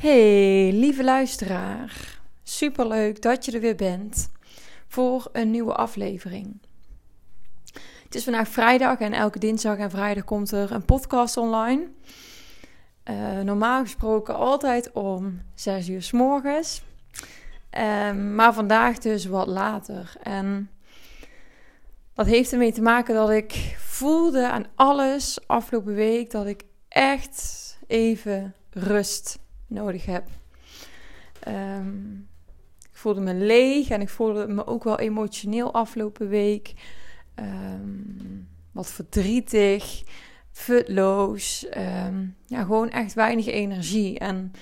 Hey, lieve luisteraar. Superleuk dat je er weer bent voor een nieuwe aflevering. Het is vandaag vrijdag en elke dinsdag en vrijdag komt er een podcast online. Uh, normaal gesproken altijd om 6 uur s morgens. Um, maar vandaag dus wat later. En dat heeft ermee te maken dat ik voelde aan alles afgelopen week dat ik echt even rust nodig heb. Um, ik voelde me leeg en ik voelde me ook wel emotioneel afgelopen week. Um, wat verdrietig, futloos. Um, ja, gewoon echt weinig energie. En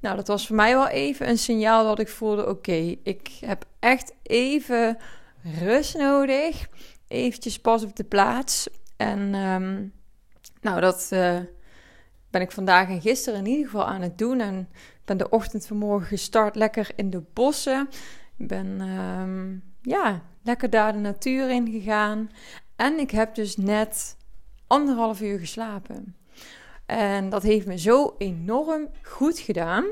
nou, dat was voor mij wel even een signaal dat ik voelde: oké, ik heb echt even rust nodig. Eventjes pas op de plaats. En nou, dat. Uh, ben ik vandaag en gisteren in ieder geval aan het doen. En ben de ochtend vanmorgen gestart lekker in de bossen. Ik ben um, ja, lekker daar de natuur in gegaan. En ik heb dus net anderhalf uur geslapen. En dat heeft me zo enorm goed gedaan.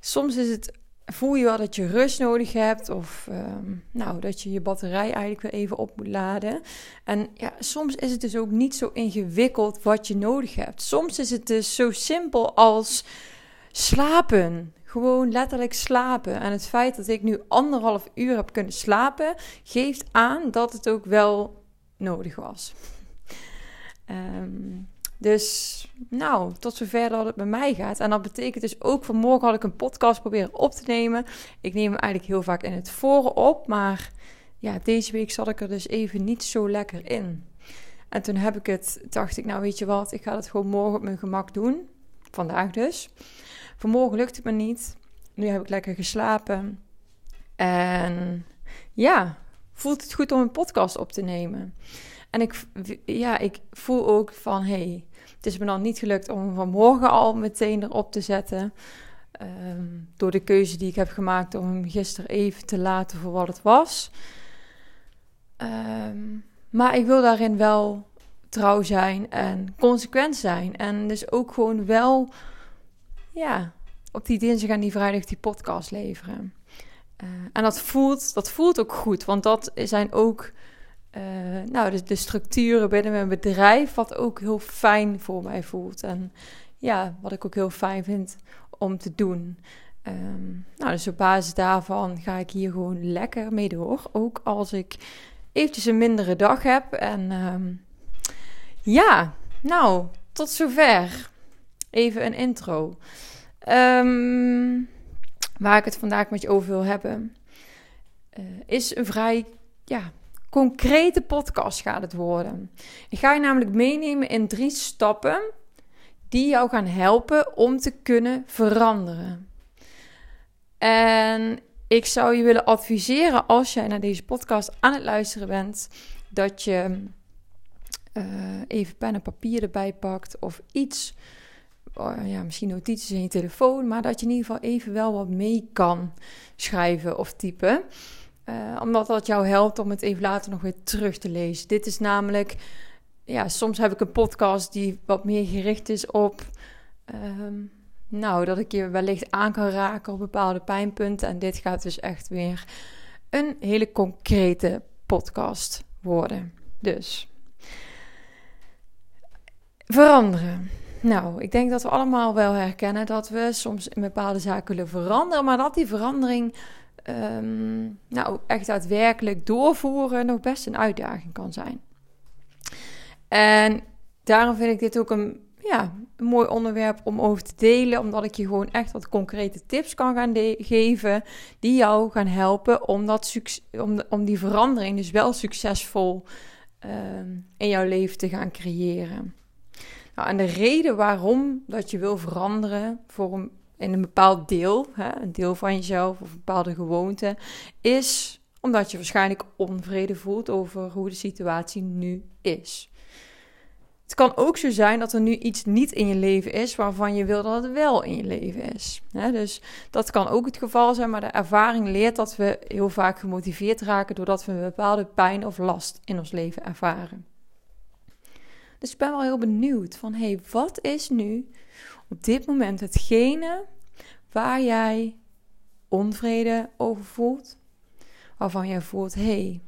Soms is het voel je wel dat je rust nodig hebt of ehm, nou, dat je je batterij eigenlijk weer even op moet laden. En ja, soms is het dus ook niet zo ingewikkeld wat je nodig hebt. Soms is het dus zo simpel als slapen. Gewoon letterlijk slapen. En het feit dat ik nu anderhalf uur heb kunnen slapen, geeft aan dat het ook wel nodig was. Um, dus nou, tot zover dat het bij mij gaat. En dat betekent dus ook vanmorgen had ik een podcast proberen op te nemen. Ik neem hem eigenlijk heel vaak in het voren op, maar ja, deze week zat ik er dus even niet zo lekker in. En toen heb ik het, dacht ik, nou weet je wat, ik ga het gewoon morgen op mijn gemak doen. Vandaag dus. Vanmorgen lukt het me niet. Nu heb ik lekker geslapen. En ja, voelt het goed om een podcast op te nemen. En ik, ja, ik voel ook van, hey, het is me dan niet gelukt om vanmorgen al meteen erop te zetten. Ehm, door de keuze die ik heb gemaakt om hem gisteren even te laten voor wat het was. Ehm, maar ik wil daarin wel trouw zijn en consequent zijn. En dus ook gewoon wel, ja, op die dinsdag en die vrijdag die podcast leveren. Uh, en dat voelt, dat voelt ook goed, want dat zijn ook uh, nou, de, de, structuren binnen mijn bedrijf, wat ook heel fijn voor mij voelt. En ja, wat ik ook heel fijn vind om te doen. Um, nou, dus op basis daarvan ga ik hier gewoon lekker mee door. Ook als ik eventjes een mindere dag heb. En um, ja, nou, tot zover. Even een intro. Um, waar ik het vandaag met je over wil hebben, uh, is een vrij ja, concrete podcast gaat het worden. Ik ga je namelijk meenemen in drie stappen die jou gaan helpen om te kunnen veranderen. En ik zou je willen adviseren als jij naar deze podcast aan het luisteren bent, dat je uh, even pen en papier erbij pakt of iets. Oh ja, misschien notities in je telefoon, maar dat je in ieder geval even wel wat mee kan schrijven of typen. Uh, omdat dat jou helpt om het even later nog weer terug te lezen. Dit is namelijk, ja, soms heb ik een podcast die wat meer gericht is op, um, nou, dat ik je wellicht aan kan raken op bepaalde pijnpunten. En dit gaat dus echt weer een hele concrete podcast worden. Dus veranderen. Nou, ik denk dat we allemaal wel herkennen dat we soms in bepaalde zaken willen veranderen, maar dat die verandering um, nou, echt daadwerkelijk doorvoeren nog best een uitdaging kan zijn. En daarom vind ik dit ook een, ja, mooi onderwerp om over te delen, omdat ik je gewoon echt wat concrete tips kan gaan geven die jou gaan helpen om, dat om, om die verandering dus wel succesvol um, in jouw leven te gaan creëren. Nou, en de reden waarom dat je wil veranderen voor een in een bepaald deel, hè, een deel van jezelf of een bepaalde gewoonte, is omdat je waarschijnlijk onvrede voelt over hoe de situatie nu is. Het kan ook zo zijn dat er nu iets niet in je leven is waarvan je wil dat het wel in je leven is. dus dat kan ook het geval zijn, maar de ervaring leert dat we heel vaak gemotiveerd raken doordat we een bepaalde pijn of last in ons leven ervaren. Dus ik ben wel heel benieuwd van, hé, hey, wat is nu op dit moment hetgene waar jij onvrede over voelt, waarvan jij voelt: hé, hey,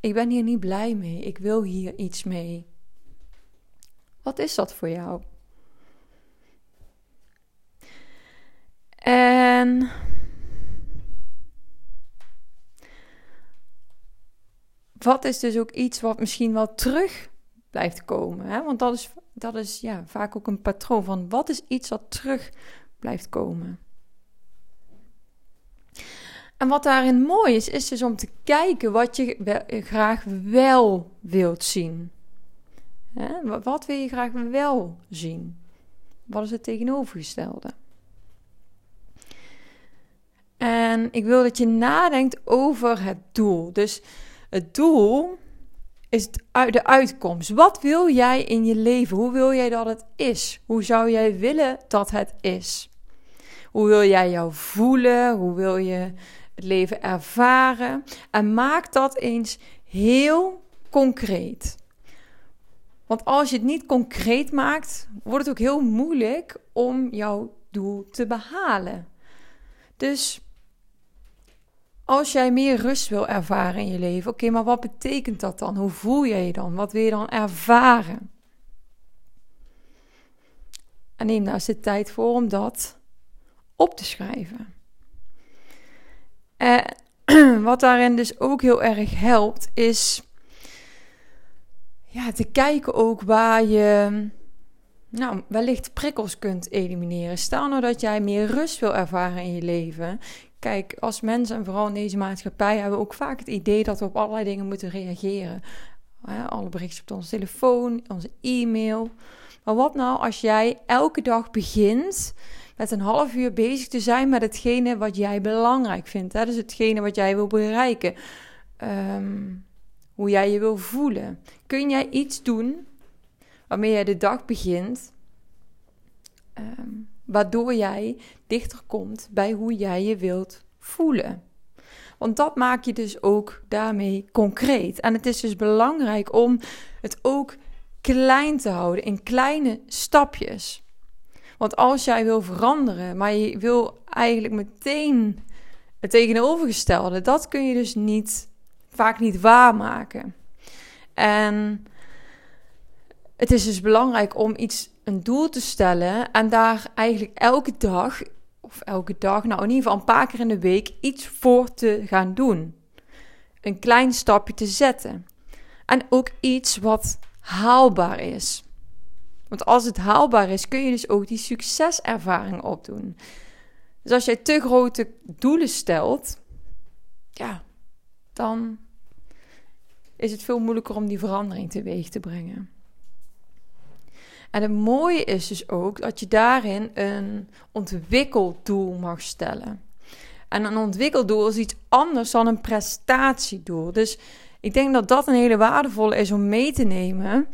ik ben hier niet blij mee, ik wil hier iets mee. Wat is dat voor jou? En wat is dus ook iets wat misschien wel terug blijft komen? Hè? Want dat is, dat is ja, vaak ook een patroon van wat is iets wat terug blijft komen. En wat daarin mooi is, is dus om te kijken wat je graag wel wilt zien. Hè? Wat wil je graag wel zien? Wat is het tegenovergestelde? En ik wil dat je nadenkt over het doel. Dus het doel is de uitkomst. Wat wil jij in je leven? Hoe wil jij dat het is? Hoe zou jij willen dat het is? Hoe wil jij jou voelen? Hoe wil je het leven ervaren? En maak dat eens heel concreet. Want als je het niet concreet maakt, wordt het ook heel moeilijk om jouw doel te behalen. Dus als jij meer rust wil ervaren in je leven, oké, maar wat betekent dat dan? Hoe voel je je dan? Wat wil je dan ervaren? En neem daar eens de tijd voor om dat op te schrijven. En wat daarin dus ook heel erg helpt, is ja, te kijken ook waar je nou, wellicht prikkels kunt elimineren. Stel nou dat jij meer rust wil ervaren in je leven. Kijk, als mensen en vooral in deze maatschappij hebben we ook vaak het idee dat we op allerlei dingen moeten reageren. Alle berichtjes op onze telefoon, onze e-mail. Maar wat nou als jij elke dag begint met een half uur bezig te zijn met hetgene wat jij belangrijk vindt? Hè? Dus hetgene wat jij wil bereiken. Ehm, hoe jij je wil voelen. Kun jij iets doen waarmee jij de dag begint? Ehm, waardoor jij dichter komt bij hoe jij je wilt voelen. Want dat maak je dus ook daarmee concreet. En het is dus belangrijk om het ook klein te houden, in kleine stapjes. Want als jij wil veranderen, maar je wil eigenlijk meteen het tegenovergestelde, dat kun je dus niet, vaak niet waarmaken. En het is dus belangrijk om iets een doel te stellen en daar eigenlijk elke dag, of elke dag, nou in ieder geval een paar keer in de week, iets voor te gaan doen. Een klein stapje te zetten. En ook iets wat haalbaar is. Want als het haalbaar is, kun je dus ook die succeservaring opdoen. Dus als jij te grote doelen stelt, ja, dan is het veel moeilijker om die verandering teweeg te brengen. En het mooie is dus ook dat je daarin een ontwikkeldoel mag stellen. En een ontwikkeldoel is iets anders dan een prestatiedoel. Dus ik denk dat dat een hele waardevolle is om mee te nemen.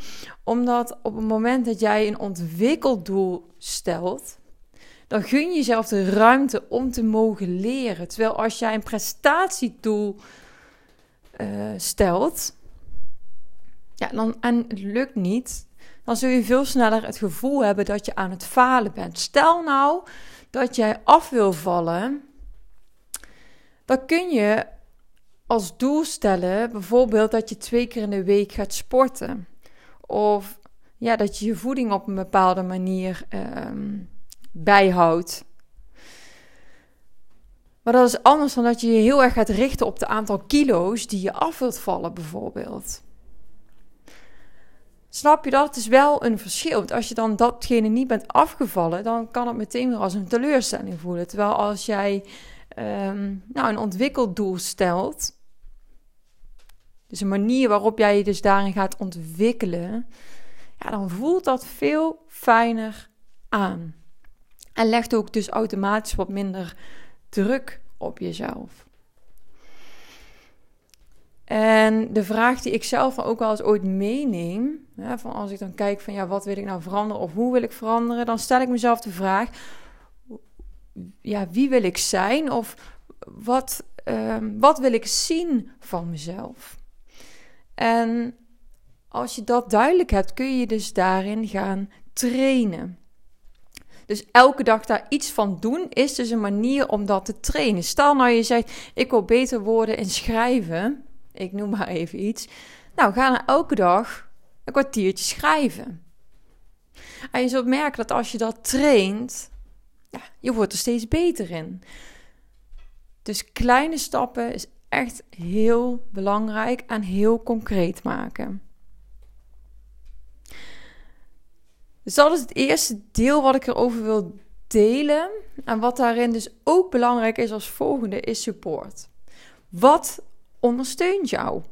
Omdat op het moment dat jij een ontwikkeldoel stelt, dan gun je jezelf de ruimte om te mogen leren. Terwijl als jij een prestatiedoel uh, stelt, ja, dan, en het lukt niet, dan zul je veel sneller het gevoel hebben dat je aan het falen bent. Stel nou dat jij af wil vallen, dan kun je als doel stellen bijvoorbeeld dat je twee keer in de week gaat sporten. Of ja, dat je je voeding op een bepaalde manier ehm, bijhoudt. Maar dat is anders dan dat je je heel erg gaat richten op de aantal kilo's die je af wilt vallen, bijvoorbeeld. Snap je dat? Het is wel een verschil. Want als je dan datgene niet bent afgevallen, dan kan het meteen weer als een teleurstelling voelen. Terwijl als jij um, nou, een ontwikkeldoel stelt, dus een manier waarop jij je dus daarin gaat ontwikkelen, ja, dan voelt dat veel fijner aan. En legt ook dus automatisch wat minder druk op jezelf. En de vraag die ik zelf ook wel eens ooit meeneem, hè, van als ik dan kijk van ja, wat wil ik nou veranderen of hoe wil ik veranderen, dan stel ik mezelf de vraag, ja, wie wil ik zijn of wat, um, wat wil ik zien van mezelf? En als je dat duidelijk hebt, kun je dus daarin gaan trainen. Dus elke dag daar iets van doen is dus een manier om dat te trainen. Stel nou je zegt, ik wil beter worden in schrijven. Ik noem maar even iets. Nou, ga dan elke dag een kwartiertje schrijven. En je zult merken dat als je dat traint, ja, je wordt er steeds beter in. Dus kleine stappen is echt heel belangrijk en heel concreet maken. Dus dat is het eerste deel wat ik erover wil delen. En wat daarin dus ook belangrijk is als volgende is support. Wat ondersteunt jou?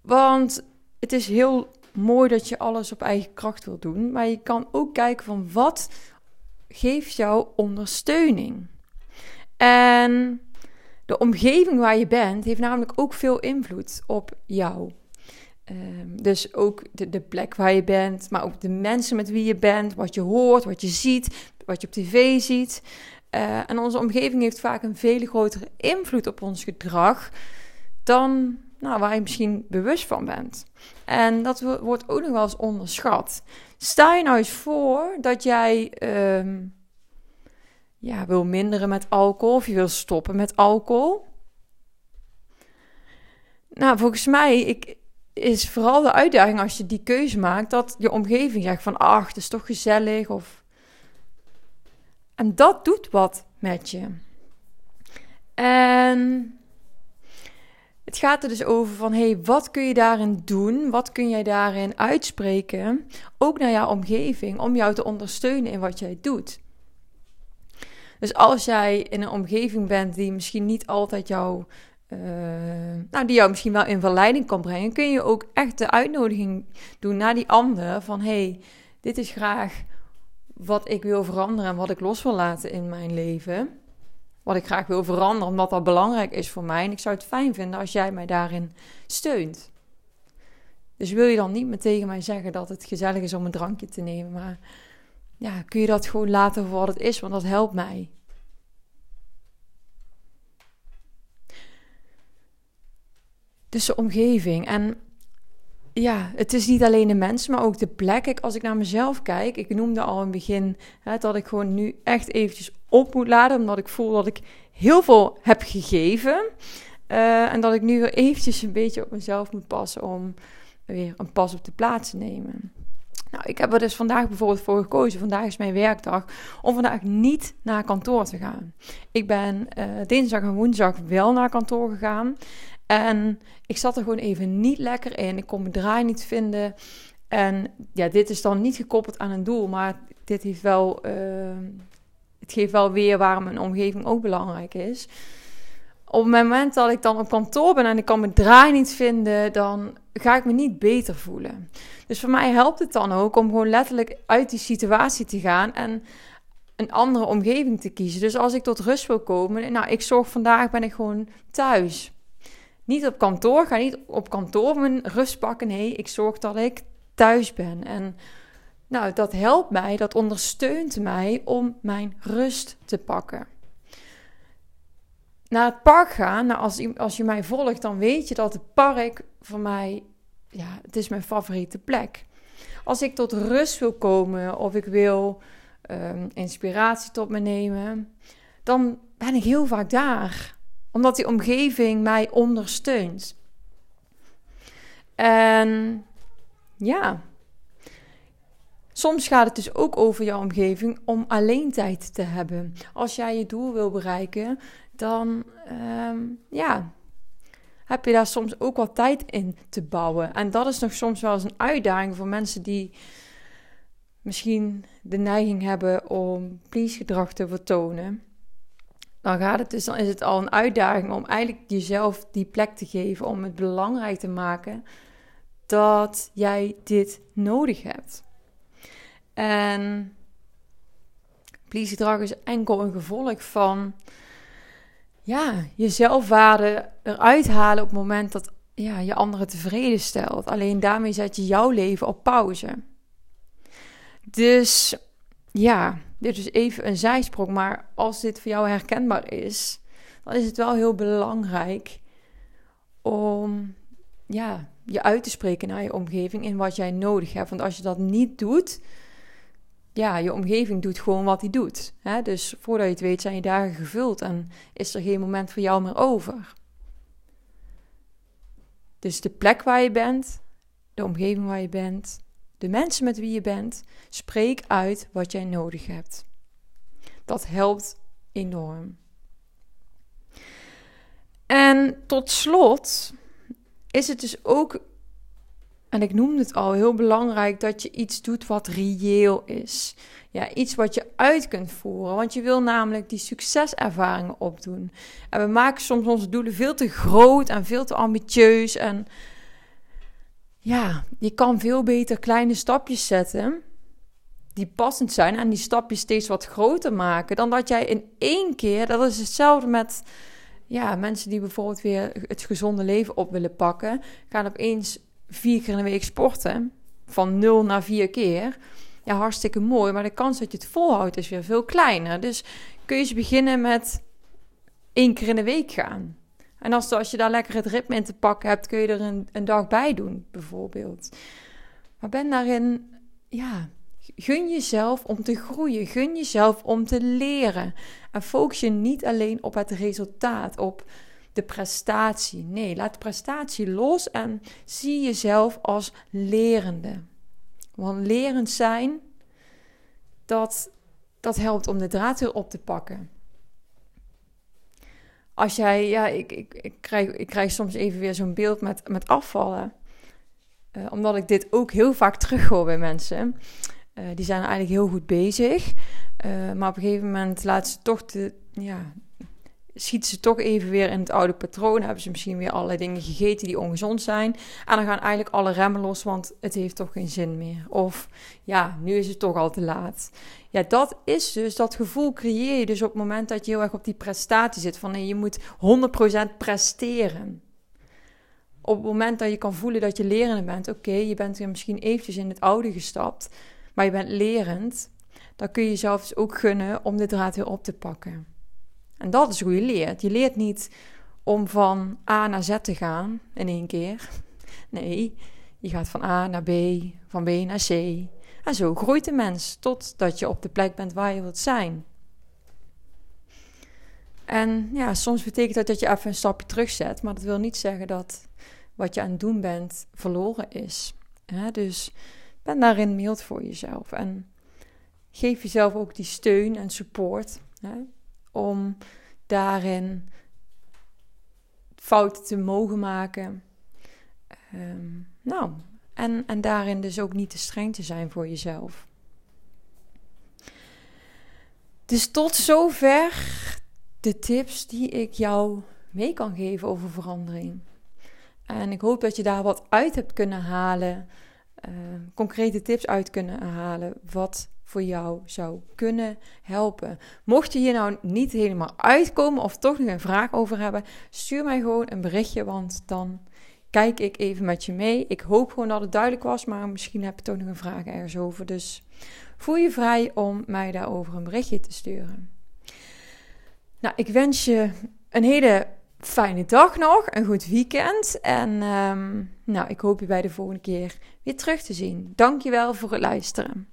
Want het is heel mooi dat je alles op eigen kracht wil doen, maar je kan ook kijken van wat geeft jou ondersteuning. En de omgeving waar je bent heeft namelijk ook veel invloed op jou. Ehm, dus ook de, de, plek waar je bent, maar ook de mensen met wie je bent, wat je hoort, wat je ziet, wat je op tv ziet. Uh, en onze omgeving heeft vaak een veel grotere invloed op ons gedrag dan nou, waar je misschien bewust van bent. En dat wordt ook nog wel eens onderschat. Stel je nou eens voor dat jij ehm, ja, wil minderen met alcohol of je wil stoppen met alcohol. Nou, volgens mij ik, is vooral de uitdaging als je die keuze maakt, dat je omgeving zegt van ach, het is toch gezellig. Of... En dat doet wat met je. En het gaat er dus over van, hey, wat kun je daarin doen? Wat kun jij daarin uitspreken? Ook naar jouw omgeving, om jou te ondersteunen in wat jij doet. Dus als jij in een omgeving bent die misschien niet altijd jou, uh, nou, die jou misschien wel in verleiding kan brengen, kun je ook echt de uitnodiging doen naar die ander van, hey, dit is graag wat ik wil veranderen en wat ik los wil laten in mijn leven. Wat ik graag wil veranderen, omdat dat belangrijk is voor mij. En ik zou het fijn vinden als jij mij daarin steunt. Dus wil je dan niet meer tegen mij zeggen dat het gezellig is om een drankje te nemen, maar ja, kun je dat gewoon laten voor wat het is, want dat helpt mij. Dus de omgeving. En ja, het is niet alleen de mensen, maar ook de plek. Kijk, als ik naar mezelf kijk, ik noemde al in het begin hè, dat ik gewoon nu echt eventjes op moet laden, omdat ik voel dat ik heel veel heb gegeven. Uh, en dat ik nu weer eventjes een beetje op mezelf moet passen om weer een pas op de plaats te nemen. Nou, ik heb er dus vandaag bijvoorbeeld voor gekozen. Vandaag is mijn werkdag. Om vandaag niet naar kantoor te gaan. Ik ben uh, dinsdag en woensdag wel naar kantoor gegaan. En ik zat er gewoon even niet lekker in. Ik kon mijn draai niet vinden. En ja, dit is dan niet gekoppeld aan een doel. Maar dit wel. Uh, het geeft wel weer waarom een omgeving ook belangrijk is. Op het moment dat ik dan op kantoor ben en ik kan mijn draai niet vinden, dan ga ik me niet beter voelen. Dus voor mij helpt het dan ook om gewoon letterlijk uit die situatie te gaan en een andere omgeving te kiezen. Dus als ik tot rust wil komen, nou, ik zorg vandaag ben ik gewoon thuis. Niet op kantoor, ga niet op kantoor mijn rust pakken. Nee, ik zorg dat ik thuis ben. En nou, dat helpt mij, dat ondersteunt mij om mijn rust te pakken naar het park gaan, nou als, als je mij volgt, dan weet je dat het park voor mij, ja, het is mijn favoriete plek. Als ik tot rust wil komen of ik wil um, inspiratie tot me nemen, dan ben ik heel vaak daar. Omdat die omgeving mij ondersteunt. En ja, Soms gaat het dus ook over jouw omgeving om alleen tijd te hebben. Als jij je doel wil bereiken, dan ehm, ja, heb je daar soms ook wat tijd in te bouwen. En dat is nog soms wel eens een uitdaging voor mensen die misschien de neiging hebben om please gedrag te vertonen. Dan, gaat het dus, dan is het al een uitdaging om eigenlijk jezelf die plek te geven om het belangrijk te maken dat jij dit nodig hebt. En please gedrag is enkel een gevolg van ja, je zelfwaarde eruit halen op het moment dat ja, je anderen tevreden stelt. Alleen daarmee zet je jouw leven op pauze. Dus ja, dit is even een zijsprong. Maar als dit voor jou herkenbaar is, dan is het wel heel belangrijk om ja, je uit te spreken naar je omgeving in wat jij nodig hebt. Want als je dat niet doet, ja, je omgeving doet gewoon wat hij doet. Hè? Dus voordat je het weet zijn je dagen gevuld en is er geen moment voor jou meer over. Dus de plek waar je bent, de omgeving waar je bent, de mensen met wie je bent, spreek uit wat jij nodig hebt. Dat helpt enorm. En tot slot is het dus ook, en ik noemde het al, heel belangrijk dat je iets doet wat reëel is. Ja, iets wat je uit kunt voeren. Want je wil namelijk die succeservaringen opdoen. En we maken soms onze doelen veel te groot en veel te ambitieus. En ja, je kan veel beter kleine stapjes zetten die passend zijn en die stapjes steeds wat groter maken dan dat jij in één keer, dat is hetzelfde met ja, mensen die bijvoorbeeld weer het gezonde leven op willen pakken, gaan opeens vier keer in de week sporten, van nul naar vier keer. Ja, hartstikke mooi, maar de kans dat je het volhoudt is weer veel kleiner. Dus kun je eens beginnen met één keer in de week gaan. En als, als je daar lekker het ritme in te pakken hebt, kun je er een, een dag bij doen, bijvoorbeeld. Maar ben daarin, ja, gun jezelf om te groeien. Gun jezelf om te leren. En focus je niet alleen op het resultaat, op de prestatie. Nee, laat prestatie los en zie jezelf als lerende. Want lerend zijn, dat, dat helpt om de draad weer op te pakken als jij, ja, ik, ik, ik, krijg, ik krijg soms even weer zo'n beeld met, met afvallen. Uh, omdat ik dit ook heel vaak terughoor bij mensen. Uh, die zijn eigenlijk heel goed bezig. Uh, maar op een gegeven moment laten ze toch de, ja, schieten ze toch even weer in het oude patroon. Hebben ze misschien weer allerlei dingen gegeten die ongezond zijn. En dan gaan eigenlijk alle remmen los, want het heeft toch geen zin meer. Of ja, nu is het toch al te laat. Ja, dat is dus, dat gevoel creëer je dus op het moment dat je heel erg op die prestatie zit. Van nee, je moet 100% presteren. Op het moment dat je kan voelen dat je lerende bent, oké, je bent weer misschien eventjes in het oude gestapt, maar je bent lerend, dan kun je jezelf dus ook gunnen om de draad weer op te pakken. En dat is hoe je leert. Je leert niet om van A naar Z te gaan in één keer. Nee, je gaat van A naar B, van B naar C. En zo groeit de mens totdat je op de plek bent waar je wilt zijn. En ja, soms betekent dat dat je even een stapje terugzet, maar dat wil niet zeggen dat wat je aan het doen bent verloren is. dus ben daarin mild voor jezelf en geef jezelf ook die steun en support om daarin fouten te mogen maken. Ehm, nou, en, en daarin dus ook niet te streng te zijn voor jezelf. Dus tot zover de tips die ik jou mee kan geven over verandering. En ik hoop dat je daar wat uit hebt kunnen halen. Ehm, concrete tips uit kunnen halen. Wat voor jou zou kunnen helpen. Mocht je hier nou niet helemaal uitkomen of toch nog een vraag over hebben, stuur mij gewoon een berichtje, want dan kijk ik even met je mee. Ik hoop gewoon dat het duidelijk was, maar misschien heb je toch nog een vraag ergens over. Dus voel je vrij om mij daarover een berichtje te sturen. Nou, ik wens je een hele fijne dag nog, een goed weekend. En um, nou, ik hoop je bij de volgende keer weer terug te zien. Dankjewel voor het luisteren.